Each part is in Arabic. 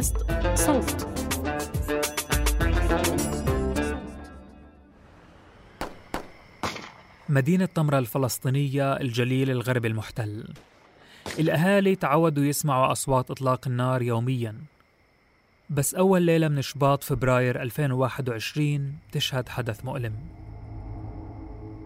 بودكاست صوت. مدينة طمرة الفلسطينية الجليل الغربي المحتل. الأهالي تعودوا يسمعوا أصوات إطلاق النار يومياً. بس أول ليلة من شباط فبراير 2021 تشهد حدث مؤلم.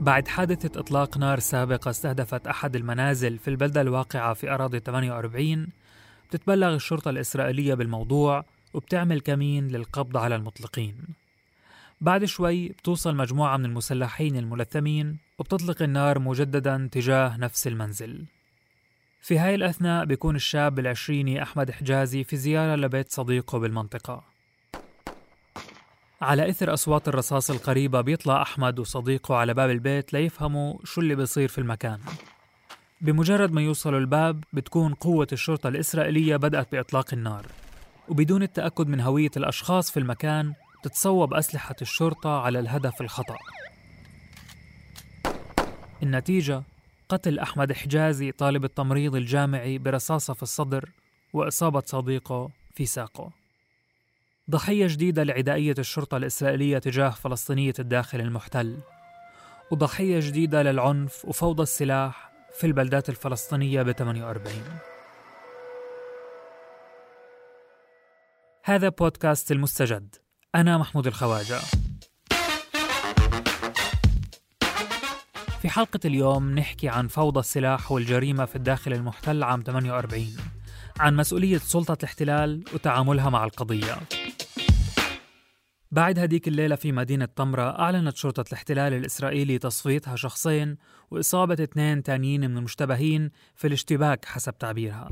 بعد حادثة إطلاق نار سابقة استهدفت أحد المنازل في البلدة الواقعة في أراضي 48 بتتبلغ الشرطة الإسرائيلية بالموضوع وبتعمل كمين للقبض على المطلقين. بعد شوي بتوصل مجموعة من المسلحين الملثمين وبتطلق النار مجددا تجاه نفس المنزل. في هاي الأثناء بيكون الشاب العشريني أحمد حجازي في زيارة لبيت صديقه بالمنطقة. على إثر أصوات الرصاص القريبة بيطلع أحمد وصديقه على باب البيت ليفهموا شو اللي بيصير في المكان. بمجرد ما يوصلوا الباب بتكون قوة الشرطة الإسرائيلية بدأت بإطلاق النار. وبدون التأكد من هوية الأشخاص في المكان تتصوب أسلحة الشرطة على الهدف الخطأ. النتيجة قتل أحمد حجازي طالب التمريض الجامعي برصاصة في الصدر وإصابة صديقه في ساقه. ضحية جديدة لعدائية الشرطة الإسرائيلية تجاه فلسطينية الداخل المحتل. وضحية جديدة للعنف وفوضى السلاح في البلدات الفلسطينية ب 48 هذا بودكاست المستجد. أنا محمود الخواجة. في حلقة اليوم نحكي عن فوضى السلاح والجريمة في الداخل المحتل عام 48 عن مسؤولية سلطة الاحتلال وتعاملها مع القضية. بعد هديك الليلة في مدينة طمرة أعلنت شرطة الاحتلال الإسرائيلي تصفيتها شخصين وإصابة اثنين تانيين من المشتبهين في الاشتباك حسب تعبيرها.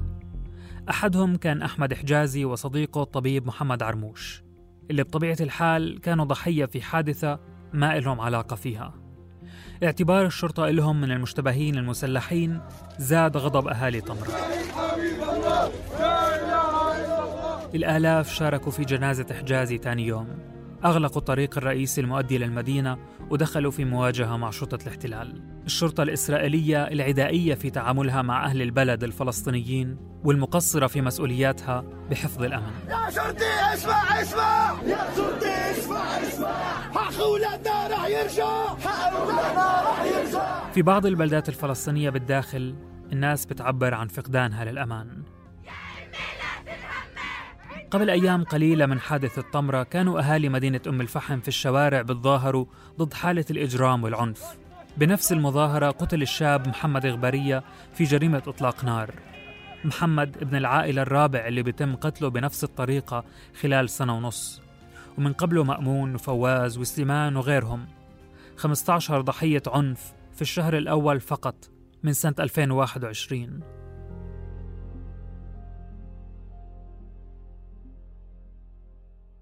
أحدهم كان أحمد حجازي وصديقه الطبيب محمد عرموش. اللي بطبيعة الحال كانوا ضحية في حادثة ما إلهم علاقة فيها. اعتبار الشرطة لهم من المشتبهين المسلحين زاد غضب أهالي طمرة. الآلاف شاركوا في جنازة حجازي تاني يوم. أغلقوا الطريق الرئيسي المؤدي للمدينة ودخلوا في مواجهة مع شرطة الاحتلال. الشرطة الإسرائيلية العدائية في تعاملها مع أهل البلد الفلسطينيين والمقصرة في مسؤولياتها بحفظ الأمن. يا شرطي اسمع اسمع! يا شرطي اسمع اسمع! حق اولادنا رح يرجع! حق اولادنا رح يرجع! في بعض البلدات الفلسطينية بالداخل الناس بتعبر عن فقدانها للأمان. قبل أيام قليلة من حادث الطمرة كانوا أهالي مدينة أم الفحم في الشوارع بتظاهروا ضد حالة الإجرام والعنف. بنفس المظاهرة قتل الشاب محمد غبرية في جريمة إطلاق نار. محمد ابن العائلة الرابع اللي بيتم قتله بنفس الطريقة خلال سنة ونص. ومن قبله مأمون وفواز وسليمان وغيرهم. 15 ضحية عنف في الشهر الأول فقط من سنة 2021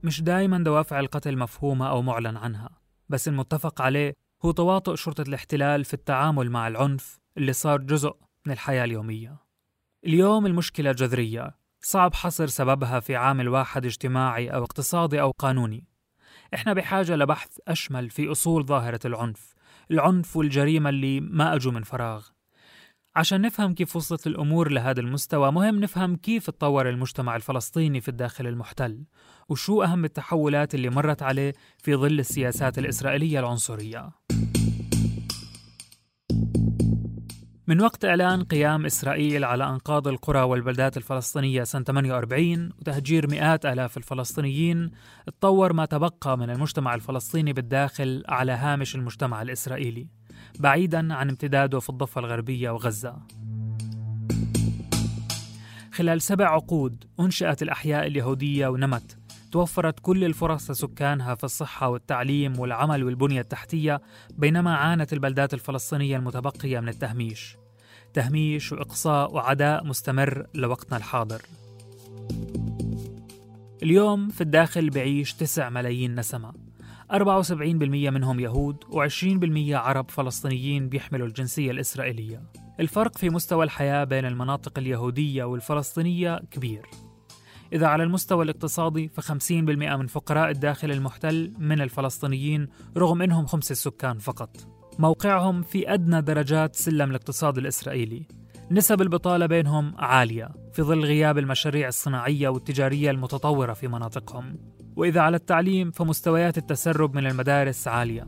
مش دايما دوافع القتل مفهومة أو معلن عنها بس المتفق عليه هو تواطؤ شرطة الاحتلال في التعامل مع العنف اللي صار جزء من الحياة اليومية. اليوم المشكلة جذرية صعب حصر سببها في عامل واحد اجتماعي أو اقتصادي أو قانوني. إحنا بحاجة لبحث أشمل في أصول ظاهرة العنف العنف والجريمة اللي ما أجوا من فراغ. عشان نفهم كيف وصلت الأمور لهذا المستوى مهم نفهم كيف تطور المجتمع الفلسطيني في الداخل المحتل وشو أهم التحولات اللي مرت عليه في ظل السياسات الإسرائيلية العنصرية. من وقت إعلان قيام إسرائيل على أنقاض القرى والبلدات الفلسطينية سنة 48 وتهجير مئات آلاف الفلسطينيين تطور ما تبقى من المجتمع الفلسطيني بالداخل على هامش المجتمع الإسرائيلي. بعيدا عن امتداده في الضفة الغربية وغزة. خلال سبع عقود أنشئت الأحياء اليهودية ونمت. توفرت كل الفرص لسكانها في الصحة والتعليم والعمل والبنية التحتية بينما عانت البلدات الفلسطينية المتبقية من التهميش. تهميش وإقصاء وعداء مستمر لوقتنا الحاضر. اليوم في الداخل بعيش 9 ملايين نسمة. 74% منهم يهود و20% عرب فلسطينيين بيحملوا الجنسية الإسرائيلية. الفرق في مستوى الحياة بين المناطق اليهودية والفلسطينية كبير. إذا على المستوى الاقتصادي ف50% من فقراء الداخل المحتل من الفلسطينيين رغم أنهم خمس السكان فقط. موقعهم في أدنى درجات سلم الاقتصاد الإسرائيلي. نسب البطالة بينهم عالية في ظل غياب المشاريع الصناعية والتجارية المتطورة في مناطقهم. وإذا على التعليم فمستويات التسرب من المدارس عالية.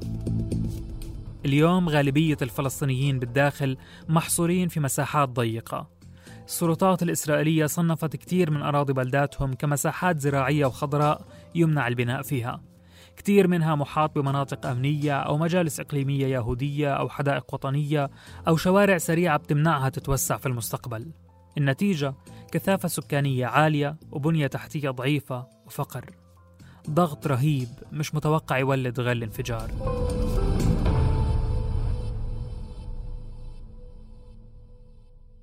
اليوم غالبية الفلسطينيين بالداخل محصورين في مساحات ضيقة. السلطات الإسرائيلية صنفت كتير من أراضي بلداتهم كمساحات زراعية وخضراء يمنع البناء فيها. كتير منها محاط بمناطق أمنية أو مجالس إقليمية يهودية أو حدائق وطنية أو شوارع سريعة بتمنعها تتوسع في المستقبل. النتيجة كثافة سكانية عالية وبنية تحتية ضعيفة وفقر. ضغط رهيب مش متوقع يولد غل انفجار.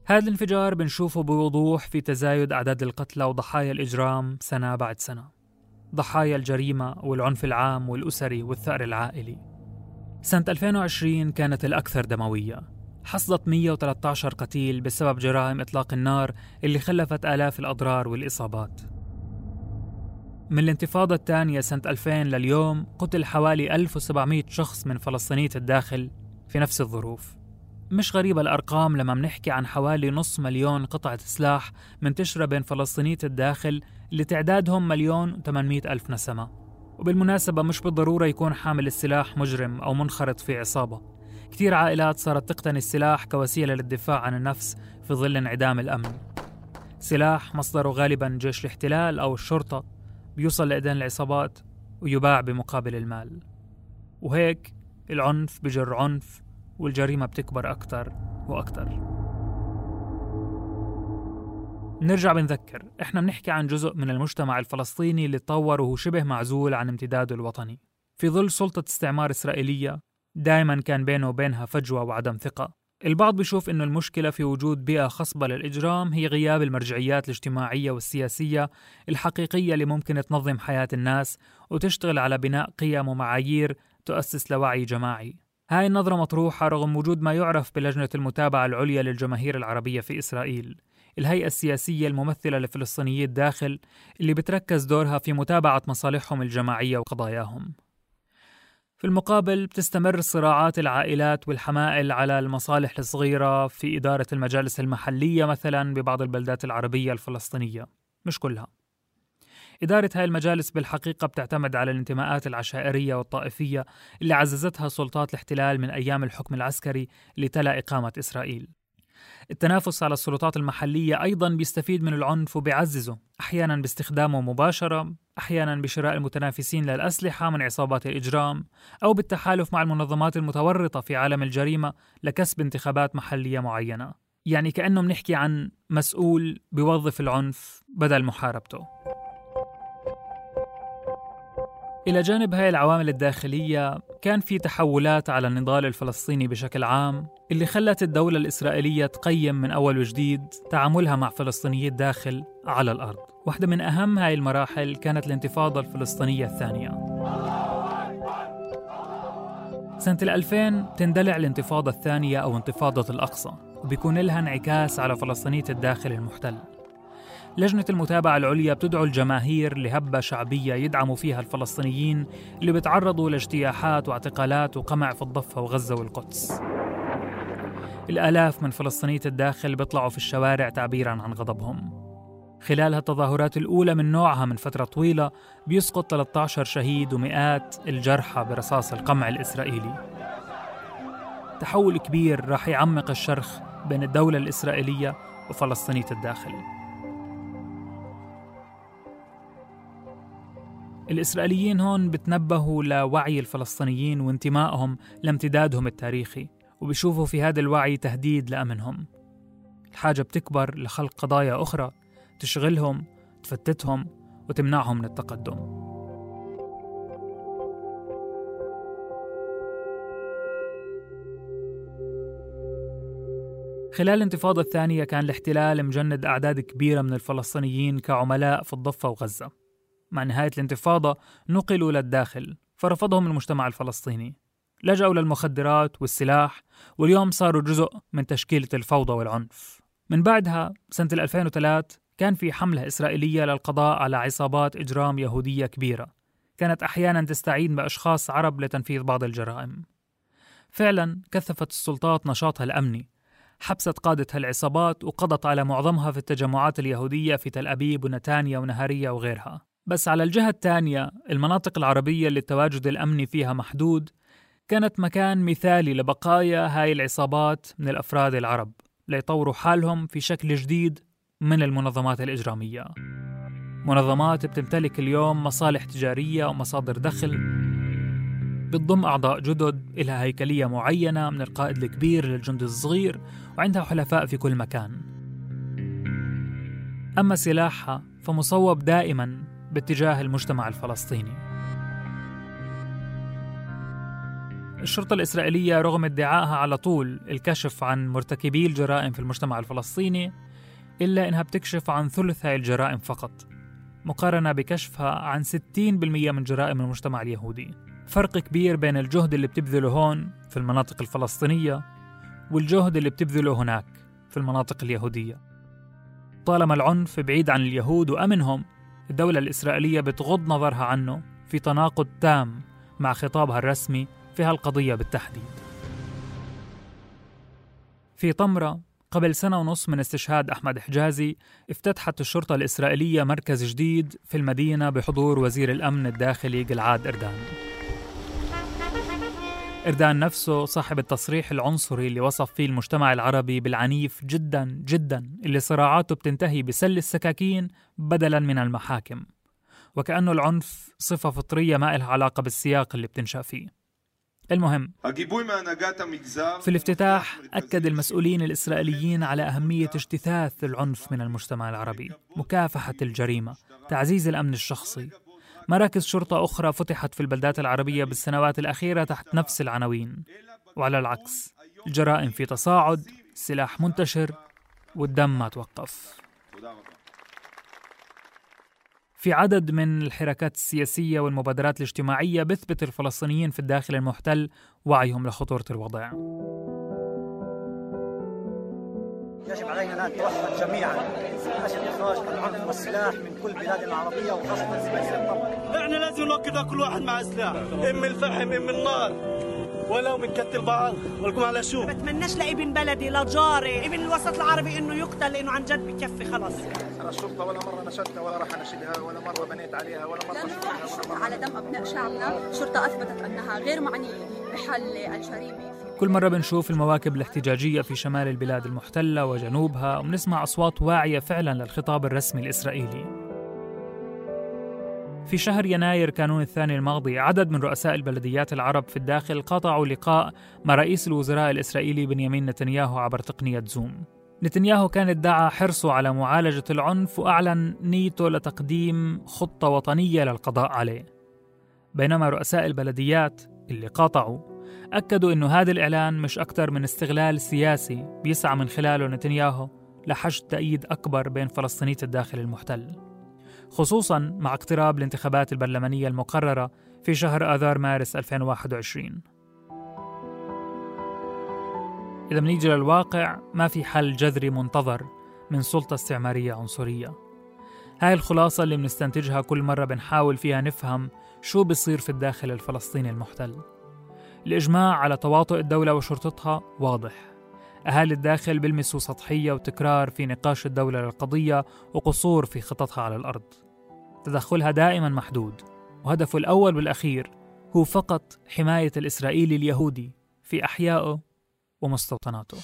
هذا الانفجار بنشوفه بوضوح في تزايد أعداد القتلى وضحايا الإجرام سنة بعد سنة. ضحايا الجريمة والعنف العام والأسري والثأر العائلي. سنة 2020 كانت الأكثر دموية. حصدت 113 قتيل بسبب جرائم إطلاق النار اللي خلفت آلاف الأضرار والإصابات. من الانتفاضة الثانية سنة 2000 لليوم قتل حوالي 1700 شخص من فلسطينية الداخل في نفس الظروف. مش غريبة الأرقام لما منحكي عن حوالي نص مليون قطعة سلاح منتشرة بين فلسطينية الداخل اللي تعدادهم مليون وثمانمائة ألف نسمة. وبالمناسبة مش بالضرورة يكون حامل السلاح مجرم أو منخرط في عصابة. كثير عائلات صارت تقتني السلاح كوسيلة للدفاع عن النفس في ظل انعدام الأمن. سلاح مصدره غالبا جيش الاحتلال أو الشرطة. بيوصل لإيدين العصابات ويباع بمقابل المال. وهيك العنف بجر عنف والجريمة بتكبر أكتر وأكتر. نرجع بنذكر إحنا بنحكي عن جزء من المجتمع الفلسطيني اللي تطور وهو شبه معزول عن امتداده الوطني. في ظل سلطة استعمار إسرائيلية دائما كان بينه وبينها فجوة وعدم ثقة. البعض بيشوف أنه المشكلة في وجود بيئة خصبة للإجرام هي غياب المرجعيات الاجتماعية والسياسية الحقيقية اللي ممكن تنظم حياة الناس وتشتغل على بناء قيم ومعايير تؤسس لوعي جماعي. هاي النظرة مطروحة رغم وجود ما يعرف بلجنة المتابعة العليا للجماهير العربية في إسرائيل. الهيئة السياسية الممثلة لفلسطينيي الداخل اللي بتركز دورها في متابعة مصالحهم الجماعية وقضاياهم. في المقابل بتستمر صراعات العائلات والحمائل على المصالح الصغيرة في إدارة المجالس المحلية مثلا ببعض البلدات العربية الفلسطينية مش كلها. إدارة هاي المجالس بالحقيقة بتعتمد على الانتماءات العشائرية والطائفية اللي عززتها سلطات الاحتلال من أيام الحكم العسكري اللي تلا إقامة إسرائيل. التنافس على السلطات المحلية أيضا بيستفيد من العنف وبيعززه. أحيانا باستخدامه مباشرة أحيانا بشراء المتنافسين للأسلحة من عصابات الإجرام أو بالتحالف مع المنظمات المتورطة في عالم الجريمة لكسب انتخابات محلية معينة. يعني كأنه بنحكي عن مسؤول بيوظف العنف بدل محاربته. إلى جانب هاي العوامل الداخلية كان في تحولات على النضال الفلسطيني بشكل عام اللي خلت الدولة الإسرائيلية تقيم من أول وجديد تعاملها مع فلسطينيي الداخل على الأرض. واحدة من أهم هاي المراحل كانت الانتفاضة الفلسطينية الثانية. سنة 2000 تندلع الانتفاضة الثانية أو انتفاضة الأقصى وبيكون لها انعكاس على فلسطينية الداخل المحتل. لجنة المتابعة العليا بتدعو الجماهير لهبة شعبية يدعموا فيها الفلسطينيين اللي بتعرضوا لاجتياحات واعتقالات وقمع في الضفة وغزة والقدس. الآلاف من فلسطينية الداخل بيطلعوا في الشوارع تعبيرا عن غضبهم. خلال التظاهرات الأولى من نوعها من فترة طويلة بيسقط 13 شهيد ومئات الجرحى برصاص القمع الإسرائيلي. تحول كبير راح يعمق الشرخ بين الدولة الإسرائيلية وفلسطينية الداخل. الإسرائيليين هون بتنبهوا لوعي الفلسطينيين وانتمائهم لامتدادهم التاريخي وبيشوفوا في هذا الوعي تهديد لأمنهم. الحاجة بتكبر لخلق قضايا أخرى تشغلهم تفتتهم وتمنعهم من التقدم. خلال الانتفاضة الثانية كان الاحتلال مجند أعداد كبيرة من الفلسطينيين كعملاء في الضفة وغزة. مع نهاية الانتفاضة نقلوا للداخل فرفضهم المجتمع الفلسطيني. لجأوا للمخدرات والسلاح واليوم صاروا جزء من تشكيلة الفوضى والعنف. من بعدها سنة 2003 كان في حملة إسرائيلية للقضاء على عصابات إجرام يهودية كبيرة. كانت أحيانا تستعين بأشخاص عرب لتنفيذ بعض الجرائم. فعلا كثفت السلطات نشاطها الأمني حبست قادة هالعصابات وقضت على معظمها في التجمعات اليهودية في تل أبيب ونتانيا ونهارية وغيرها. بس على الجهة الثانية المناطق العربية اللي التواجد الأمني فيها محدود كانت مكان مثالي لبقايا هاي العصابات من الأفراد العرب ليطوروا حالهم في شكل جديد من المنظمات الإجرامية. منظمات بتمتلك اليوم مصالح تجارية ومصادر دخل بتضم أعضاء جدد إلها هيكلية معينة من القائد الكبير للجند الصغير وعندها حلفاء في كل مكان. أما سلاحها فمصوب دائما باتجاه المجتمع الفلسطيني. الشرطة الإسرائيلية رغم ادعائها على طول الكشف عن مرتكبي الجرائم في المجتمع الفلسطيني إلا إنها بتكشف عن ثلث هاي الجرائم فقط مقارنة بكشفها عن 60% من جرائم المجتمع اليهودي. فرق كبير بين الجهد اللي بتبذله هون في المناطق الفلسطينية والجهد اللي بتبذله هناك في المناطق اليهودية. طالما العنف بعيد عن اليهود وأمنهم الدولة الإسرائيلية بتغض نظرها عنه في تناقض تام مع خطابها الرسمي في هالقضية بالتحديد. في طمرة قبل سنة ونص من استشهاد أحمد حجازي افتتحت الشرطة الإسرائيلية مركز جديد في المدينة بحضور وزير الأمن الداخلي جلعاد إردان. إردان نفسه صاحب التصريح العنصري اللي وصف فيه المجتمع العربي بالعنيف جدا جدا اللي صراعاته بتنتهي بسل السكاكين بدلا من المحاكم. وكأنه العنف صفة فطرية ما إلها علاقة بالسياق اللي بتنشأ فيه. المهم في الافتتاح أكد المسؤولين الإسرائيليين على أهمية اجتثاث العنف من المجتمع العربي مكافحة الجريمة تعزيز الأمن الشخصي مراكز شرطة أخرى فتحت في البلدات العربية بالسنوات الأخيرة تحت نفس العناوين. وعلى العكس الجرائم في تصاعد السلاح منتشر والدم ما توقف. في عدد من الحركات السياسية والمبادرات الاجتماعية بثبت الفلسطينيين في الداخل المحتل وعيهم لخطورة الوضع. يجب علينا أن نتوحد جميعا. اخراج العنف والسلاح من كل بلادنا العربية وخاصة الطبع. إحنا لازم نوقف كل واحد مع سلاح، اما الفحم اما النار ولو بنكتل بعض. ولكم على شو؟ بتمناش لابن بلدي لجاري ابن الوسط العربي إنه يقتل لأنه عن جد بكفي خلص أنا الشرطه ولا مرة نشدتها ولا راح أنشدها ولا مرة بنيت عليها ولا مرة لا الشرطه على دم أبناء شعبنا. الشرطه أثبتت أنها غير معنية بحل الجريمة. كل مرة بنشوف المواكب الاحتجاجية في شمال البلاد المحتلة وجنوبها وبنسمع أصوات واعية فعلا للخطاب الرسمي الإسرائيلي. في شهر يناير كانون الثاني الماضي عدد من رؤساء البلديات العرب في الداخل قاطعوا لقاء مع رئيس الوزراء الإسرائيلي بنيامين نتنياهو عبر تقنية زوم. نتنياهو كان ادعى حرصه على معالجة العنف وأعلن نيته لتقديم خطة وطنية للقضاء عليه. بينما رؤساء البلديات اللي قاطعوا أكدوا أنه هذا الإعلان مش أكثر من استغلال سياسي بيسعى من خلاله نتنياهو لحشد تأييد أكبر بين فلسطينية الداخل المحتل. خصوصا مع اقتراب الانتخابات البرلمانية المقررة في شهر آذار مارس 2021 إذا بنيجي للواقع ما في حل جذري منتظر من سلطة استعمارية عنصرية. هاي الخلاصة اللي بنستنتجها كل مرة بنحاول فيها نفهم شو بصير في الداخل الفلسطيني المحتل. الإجماع على تواطؤ الدولة وشرطتها واضح. أهالي الداخل بيلمسوا سطحية وتكرار في نقاش الدولة للقضية وقصور في خططها على الأرض. تدخلها دائما محدود وهدفه الأول والأخير هو فقط حماية الإسرائيلي اليهودي في أحيائه ومستوطناته.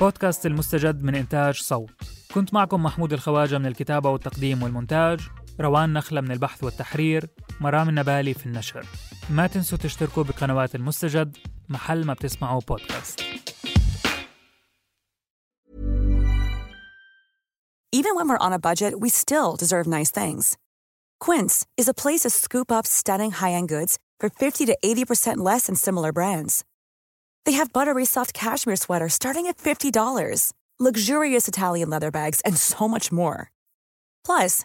بودكاست المستجد من إنتاج صوت. كنت معكم محمود الخواجة من الكتابة والتقديم والمونتاج. روان نخلة من البحث والتحرير مرام النبالي في النشر ما تنسوا تشتركوا بقنوات المستجد محل ما بتسمعوا بودكاست Even when we're on a budget, we still deserve nice things. Quince is a place to scoop up stunning high-end goods for 50 to 80% less than similar brands. They have buttery soft cashmere sweaters starting at $50, luxurious Italian leather bags, and so much more. Plus,